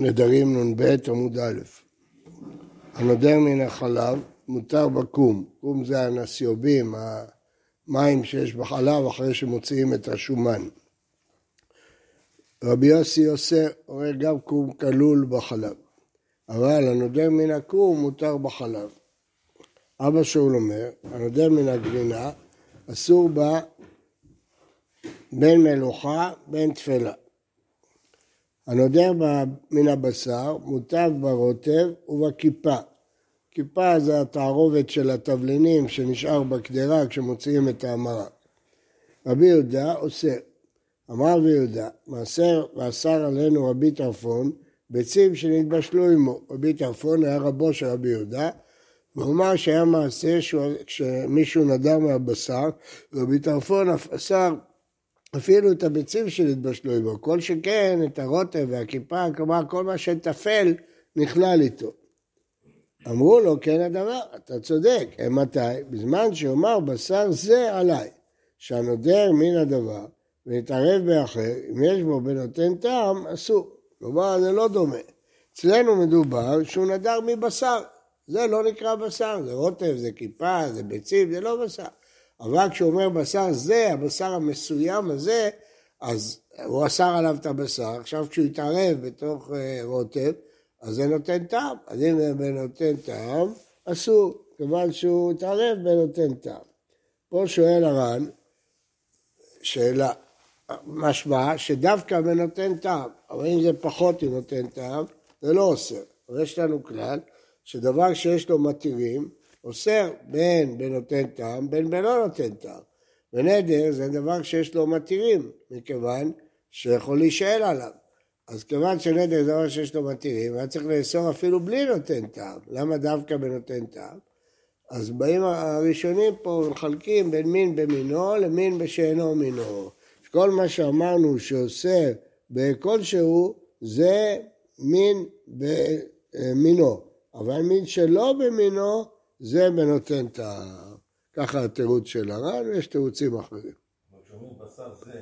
נדרים נ"ב עמוד א' הנודר מן החלב מותר בקום, קום זה הנסיובים, המים שיש בחלב אחרי שמוציאים את השומן. רבי יוסי עושה, רואה גם קום כלול בחלב, אבל הנודר מן הקום מותר בחלב. אבא שאול אומר, הנודר מן הגבינה אסור בה בין מלוכה בין תפלה. הנודר מן הבשר מוטב ברוטב ובכיפה. כיפה זה התערובת של התבלינים שנשאר בקדרה כשמוציאים את ההמרה. רבי יהודה עושה, אמר רבי יהודה, מעשר ואסר עלינו רבי טרפון ביצים שנתבשלו עמו. רבי טרפון היה רבו של רבי יהודה, והוא אמר שהיה מעשה שמישהו נדר מהבשר, רבי טרפון אף אסר אפילו את הביצים שנתבשלו עמו, כל שכן את הרוטב והכיפה, כלומר כל מה שטפל נכלל איתו. אמרו לו, כן הדבר, אתה צודק, מתי? בזמן שאומר בשר זה עליי, שהנודר מן הדבר ונתערב באחר, אם יש בו בנותן טעם, אסור. כלומר, זה לא דומה. אצלנו מדובר שהוא נדר מבשר, זה לא נקרא בשר, זה רוטב, זה כיפה, זה ביצים, זה לא בשר. אבל כשהוא אומר בשר זה, הבשר המסוים הזה, אז הוא אסר עליו את הבשר, עכשיו כשהוא יתערב בתוך אה, רוטב, אז זה נותן טעם. אז אם נותן טעם, אסור, כיוון שהוא התערב בנותן טעם. פה שואל הר"ן, שאלה, משמע שדווקא בנותן טעם, אבל אם זה פחות מנותן טעם, זה לא אוסר. אבל יש לנו כלל, שדבר שיש לו מתירים, אוסר בין בנותן טעם, בין בלא נותן טעם. ונדר זה דבר שיש לו מתירים, מכיוון שיכול להישאל עליו. אז כיוון שנדר זה דבר שיש לו מתירים, היה צריך לאסור אפילו בלי נותן טעם. למה דווקא בנותן טעם? אז באים הראשונים פה ומחלקים בין מין במינו למין בשאינו מינו. כל מה שאמרנו שאוסר בכלשהו זה מין במינו, אבל מין שלא במינו זה בנותן טעם. ככה התירוץ של הר"ן, ויש תירוצים אחרים. כשאומרים בשר זה.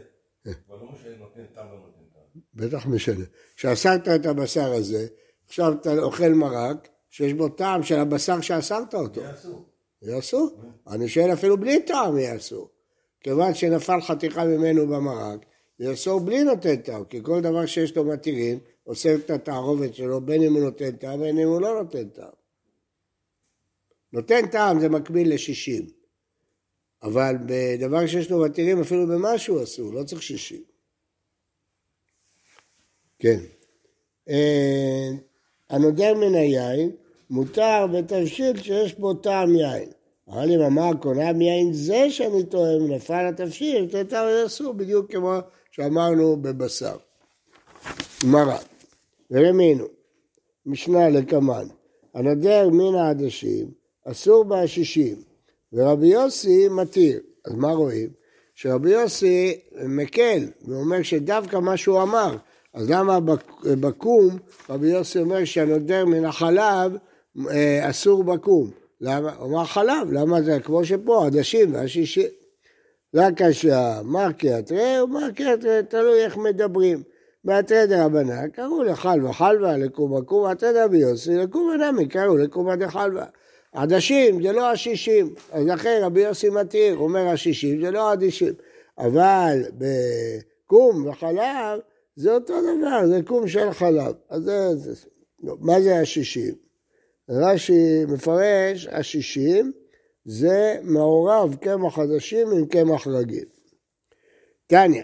כבר לא משנה נותן טעם לא נותן טעם. בטח משנה. כשאסרת את הבשר הזה, עכשיו אתה אוכל מרק שיש בו טעם של הבשר שאסרת אותו. זה אסור. אסור. אני שואל אפילו בלי טעם יהיה אסור. כיוון שנפל חתיכה ממנו במרק, זה אסור בלי נותן טעם, כי כל דבר שיש לו מתירים, עושה את התערובת שלו, בין אם הוא נותן טעם, בין אם הוא לא נותן טעם. נותן טעם זה מקביל לשישים, אבל בדבר שיש לו מתירים אפילו במשהו אסור, לא צריך שישים. כן. אה, הנודר מן היין מותר בתבשיל שיש בו טעם יין. אבל אם אמר קונה מיין זה שאני טועם נפל התבשיל, תטעם אסור בדיוק כמו שאמרנו בבשר. גמרא, ורמינו, משנה לקמן, הנודר מן העדשים אסור בעשישים, ורבי יוסי מתיר. אז מה רואים? שרבי יוסי מקל, והוא אומר שדווקא מה שהוא אמר, אז למה בקום רבי יוסי אומר שהנודר מן החלב אה, אסור בקום? למה? הוא אמר חלב, למה זה כמו שפה, עדשים והשישים. רק השעה, מרקי אתרי ומרקי אתרי, תלוי איך מדברים. באתרי דרבנן קראו לחלווה חלווה, לקומה קומה, אתרי רבי יוסי, לקומה נמי קראו לקומה דחלווה. עדשים זה לא השישים, אז לכן רבי יוסי מתיר, אומר השישים זה לא עדישים, אבל בקום וחלב זה אותו דבר, זה קום של חלב, אז זה, זה לא, מה זה השישים? רש"י מפרש, השישים זה מעורב קמח חדשים עם קמח רגיל. תניא,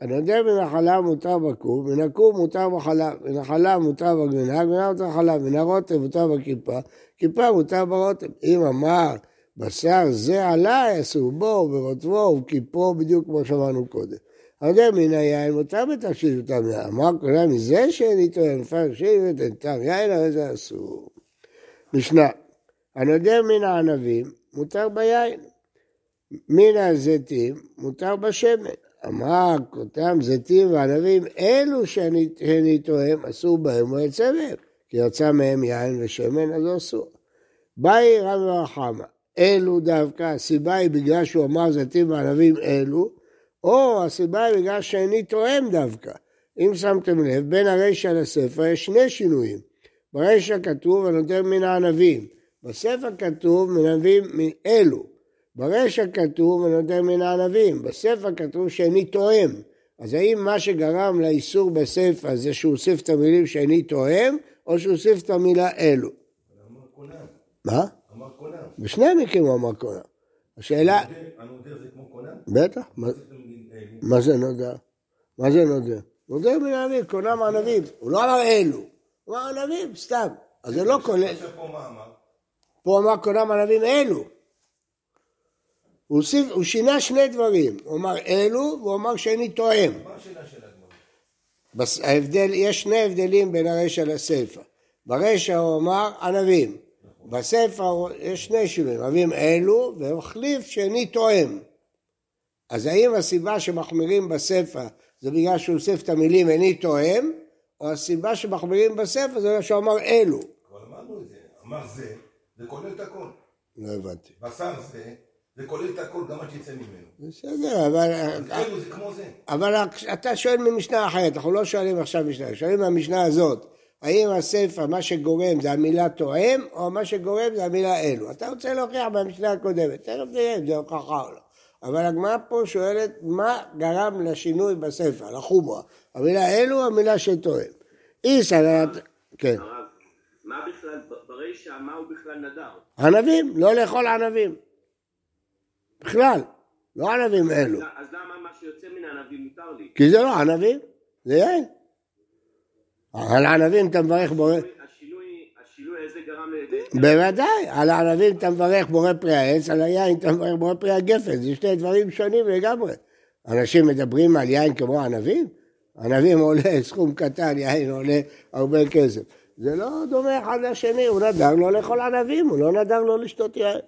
הנודר מן החלב מותר בקום, מן הקום מותר בחלב, מן החלב מותר בגבינה, גבינה מותר בחלב, מן הרוטב מותר בכיפה, כיפה מותר ברוטב. אם אמר בשר זה עליי, אסור בו ורוטבו וכיפו, בדיוק כמו שאמרנו קודם. הנודר מן היין מותר בתכשיט וטעם יין. אמר כולם מזה שאין איתו ותן טעם יין, הרי זה אסור. משנה, הנודר מן הענבים מותר ביין, מן הזיתים מותר בשמן. אמר כותם זיתים וענבים, אלו שאני טועם, אסור בהם או יצא מהם, כי יצא מהם יין ושמן, אז אסור. באי רב ורחמה, אלו דווקא, הסיבה היא בגלל שהוא אמר זיתים וענבים אלו, או הסיבה היא בגלל שאני טועם דווקא. אם שמתם לב, בין הרישא לספר יש שני שינויים. ברישא כתוב הנותן מן הענבים, בספר כתוב מנבים מאלו. ברישא כתוב ונותן מן הענבים, בספר כתוב שאיני תואם. אז האם מה שגרם לאיסור בספר זה שהוא הוסיף את המילים שאיני תואם, או שהוא הוסיף את המילה אלו? מה? אמר כונן. בשני המקרים הוא אמר כהן. השאלה, הנודר זה כמו כונן? בטח, מה- זה נודע? מה זה נודע? נודע מן הענבים, כונם ענבים. הוא לא אמר אלו, הוא אמר ענבים, סתם. אז זה לא כולל, פה אמר? כונם ענבים אלו. הוא, הוסיף, הוא שינה שני דברים, הוא אמר אלו והוא אמר שאיני תואם. בס- ההבדל, יש שני הבדלים בין הרשע לסיפא. ברשע הוא אמר ענבים, בסיפא הוא- יש שני שינויים, ענבים אלו, והחליף שאיני תואם. אז האם הסיבה שמחמירים בסיפא זה בגלל שהוא הוסיף את המילים איני תואם, או הסיבה שמחמירים בסיפא זה בגלל שהוא אמר אלו? כבר אמרנו את זה. אמר זה, זה כולל את הכל. לא הבנתי. בשר זה, זה כולל את הכל, גם מה שיצא ממנו. בסדר, אבל, זה כמו זה. אבל אתה שואל ממשנה אחרת, אנחנו לא שואלים עכשיו משנה, שואלים מהמשנה הזאת, האם הסיפא, מה שגורם זה המילה תואם, או מה שגורם זה המילה אלו. אתה רוצה להוכיח מהמשנה הקודמת, תכף נראה אם זה הוכחה או לא. אבל הגמרא פה שואלת, מה גרם לשינוי בסיפא, לחומרה? המילה אלו או המילה שתואם? אי סגרת, כן. הרב, מה בכלל, ברישא, מה הוא בכלל נדר? ענבים, לא לאכול ענבים. בכלל, לא ענבים אלו. אז למה מה שיוצא מן הענבים מותר לי? כי זה לא ענבים, זה יין. על הענבים אתה מברך בורא... השינוי, השינוי הזה גרם ל... בוודאי, על הענבים אתה מברך בורא פרי העץ, על היין אתה מברך בורא פרי הגפן, זה שני דברים שונים לגמרי. אנשים מדברים על יין כמו ענבים? ענבים עולה סכום קטן, יין עולה הרבה כסף. זה לא דומה אחד לשני, הוא נדר לא לאכול ענבים, הוא לא נדר לא לשתות יין.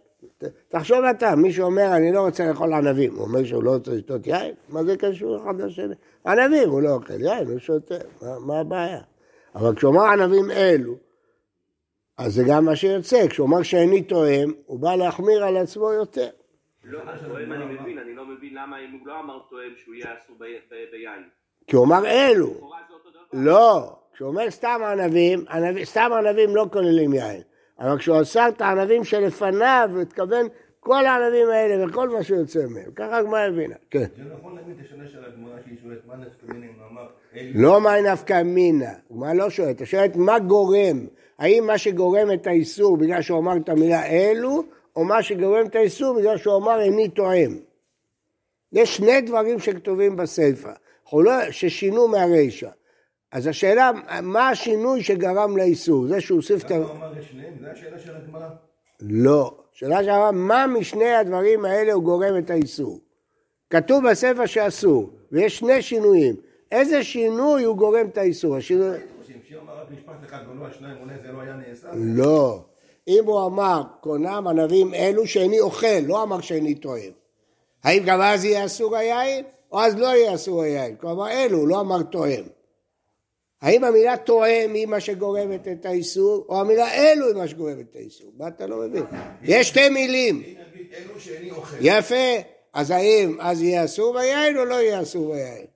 תחשוב אתה, מי שאומר אני לא רוצה לאכול ענבים, הוא אומר שהוא לא רוצה לשתות יין? מה זה קשור אחד לשני? ענבים הוא לא אוכל יין, הוא שותה, מה, מה הבעיה? אבל כשאומר ענבים אלו, אז זה גם מה שיוצא, כשהוא אומר שאיני תואם, הוא בא להחמיר על עצמו יותר. לא, אני מבין, אני לא מבין למה אם הוא לא אמר תואם שהוא יהיה אסור ביין. כי הוא אמר אלו. לא, כשהוא אומר סתם ענבים סתם ענבים לא כוללים יין. אבל כשהוא עשה את הענבים שלפניו, הוא התכוון כל הענבים האלה וכל מה שיוצא מהם. ככה הגמרא הבינה. כן. זה נכון להגיד את השאלה של הגמרא שהיא שואלת מה נפקא מינה אמר. לא מה נפקא מינה, הגמרא לא שואלת, אתה שואלת מה גורם, האם מה שגורם את האיסור בגלל שהוא אמר את המילה אלו, או מה שגורם את האיסור בגלל שהוא אמר איני תואם. יש שני דברים שכתובים בסיפא, לא- ששינו מהרישא. אז השאלה, מה השינוי שגרם לאיסור? זה שהוא הוסיף את ה... למה הוא אמר את שניהם? זו השאלה של הגמרא. לא. שאלה שאלה, מה משני הדברים האלה הוא גורם את האיסור? כתוב בספר שאסור, ויש שני שינויים. איזה שינוי הוא גורם את האיסור? השינוי... לא? לא. אם הוא אמר, קונם ענבים אלו שאיני אוכל, לא אמר שאיני תואם. האם גם אז יהיה אסור היין, או אז לא יהיה אסור היין? כלומר אלו, לא אמר תואם. האם המילה תואם היא מה שגורמת את האיסור, או המילה אלו היא מה שגורמת את האיסור? מה אתה לא מבין? יש שתי מילים. יפה. אז האם אז יהיה אסור ביין או לא יהיה אסור ביין?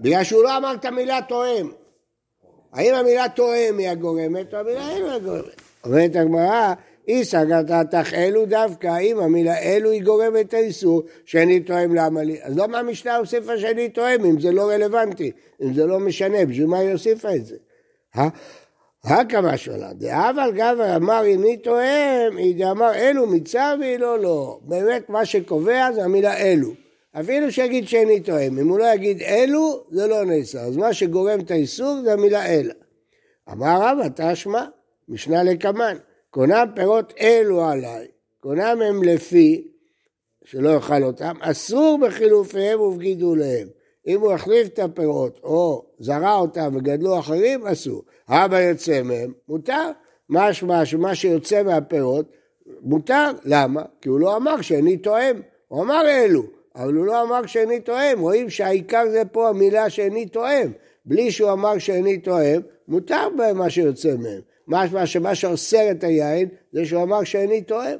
בגלל שהוא לא אמר את המילה תואם. האם המילה תואם היא הגורמת או המילה אלו היא הגורמת? אומרת הגמרא, אי סגרת תח אלו דווקא, האם המילה אלו היא גורמת האיסור שאני תואם למה לי? אז לא מהמשנה הוסיפה שאני תואם אם זה לא רלוונטי, אם זה לא משנה, בשביל מה היא הוסיפה את זה? הכמה שונה, דאבל גבר אמר איני תואם, היא דאמר אלו מצווי לא לא. באמת מה שקובע זה המילה אלו. אפילו שיגיד שאיני תואם, אם הוא לא יגיד אלו, זה לא נאסר. אז מה שגורם את האיסור זה המילה אלה. אמר רבא תשמע, משנה לקמן, קונם פירות אלו עליי, קונם הם לפי, שלא יאכל אותם, אסור בחילופיהם ובגידוליהם. אם הוא החליף את הפירות או זרע אותם וגדלו אחרים, אסור. אבא יוצא מהם, מותר. משמע שמה שיוצא מהפירות, מותר. למה? כי הוא לא אמר שאיני תואם. הוא אמר אלו, אבל הוא לא אמר שאיני תואם. רואים שהעיקר זה פה המילה שאיני תואם. בלי שהוא אמר שאיני תואם, מותר בהם מה שיוצא מהם. משמע שמה שאוסר את היין זה שהוא אמר שאיני תואם.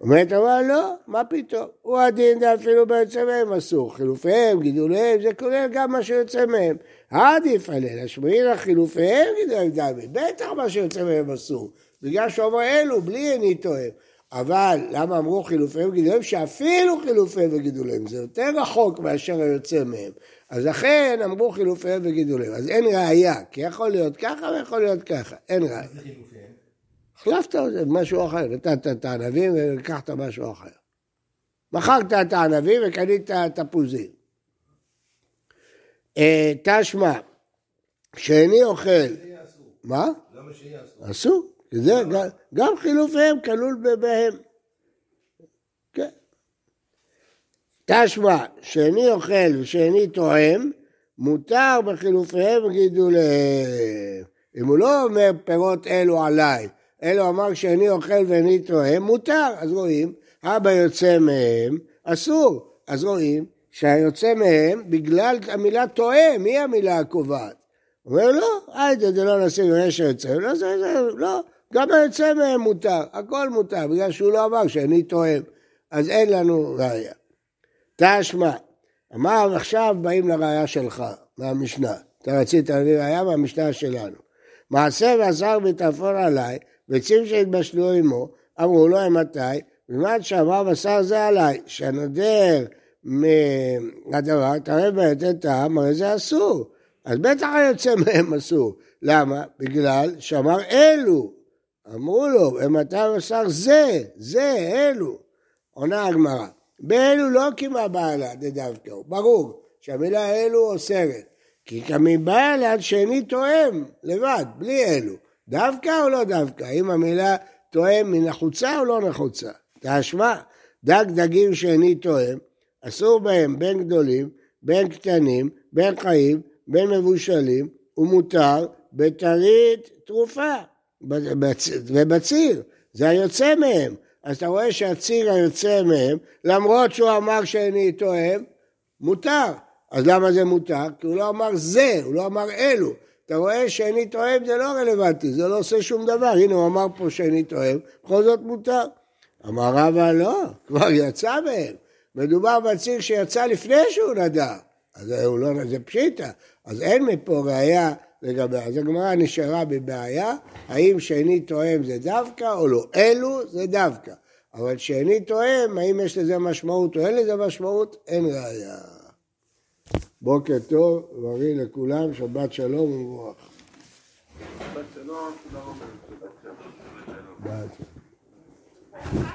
אומרת אבל לא, מה פתאום? הוא הדין דאפילו ביוצא מהם אסור. חילופיהם, גידוליהם, זה כולל גם מה שיוצא מהם. עדיף עליהם, השמעין חילופיהם גידוליהם דמי. בטח מה שיוצא מהם אסור. בגלל שהוא אמר אלו, בלי איני טועה. אבל למה אמרו חילופיהם וגידוליהם? שאפילו חילופיהם וגידוליהם זה יותר רחוק מאשר היוצא מהם. אז לכן אמרו חילופיהם וגידוליהם. אז אין ראייה, כי יכול להיות ככה ויכול להיות ככה, אין ראייה. החלפת במשהו אחר, נתת את הענבים ולקחת משהו אחר. מכרת את הענבים וקנית תפוזים. אה, תשמע, שאיני אוכל. מה? למה שיהיה אסור? אסור, זה גם- גם חילופיהם כלול בהם. כן. תשמע, שאיני אוכל ושאיני תואם, מותר בחילופיהם וגידוליהם. אם הוא לא אומר פירות אלו עליי, אלו אמר שאיני אוכל ואיני תואם, מותר. אז רואים, אבא יוצא מהם, אסור. אז רואים שהיוצא מהם, בגלל המילה תואם, היא המילה הקובעת. אומר לא, היידה זה לא נשים ויש היוצא, לא, זה, זה, לא, גם היוצא מהם מותר, הכל מותר, בגלל שהוא לא אמר שאני תואם, אז אין לנו ראייה. תשמע, אמר עכשיו באים לראייה שלך, מהמשנה, אתה רצית להביא ראייה מהמשנה שלנו. מעשה ועשר בתעפור עליי, ביצים שהתבשלו עמו, אמרו לו מתי, בזמן שאמר בשר זה עליי, שהנודר מהדבר, תראה ביתר טעם, הרי זה אסור. אז בטח היוצא מהם אסור. למה? בגלל שאמר אלו. אמרו לו, מתי בשר זה, זה, אלו. עונה הגמרא. באלו לא קימה בעלה דדווקא ברור שהמילה אלו אוסרת. כי קמי בעלה שאיני תואם לבד, בלי אלו. דווקא או לא דווקא? האם המילה תואם היא נחוצה או לא נחוצה? תשמע, דג דגים שאיני תואם, אסור בהם בין גדולים, בין קטנים, בין חיים, בין מבושלים, ומותר בטרית תרופה, ובציר, זה היוצא מהם. אז אתה רואה שהציר היוצא מהם, למרות שהוא אמר שאיני תואם, מותר. אז למה זה מותר? כי הוא לא אמר זה, הוא לא אמר אלו. אתה רואה שאיני תואם זה לא רלוונטי, זה לא עושה שום דבר. הנה הוא אמר פה שאיני תואם, בכל זאת מותר. אמר רבא לא, כבר יצא מהם. מדובר בציר שיצא לפני שהוא נדע. אז הוא לא, זה פשיטא. אז אין מפה ראייה לגבי, אז הגמרא נשארה בבעיה, האם שאיני תואם זה דווקא או לא. אלו זה דווקא. אבל שאיני תואם, האם יש לזה משמעות או אין לזה משמעות, אין ראייה. בוקר טוב, בריא לכולם, שבת שלום ומבורך. שבת שלום, תודה רבה.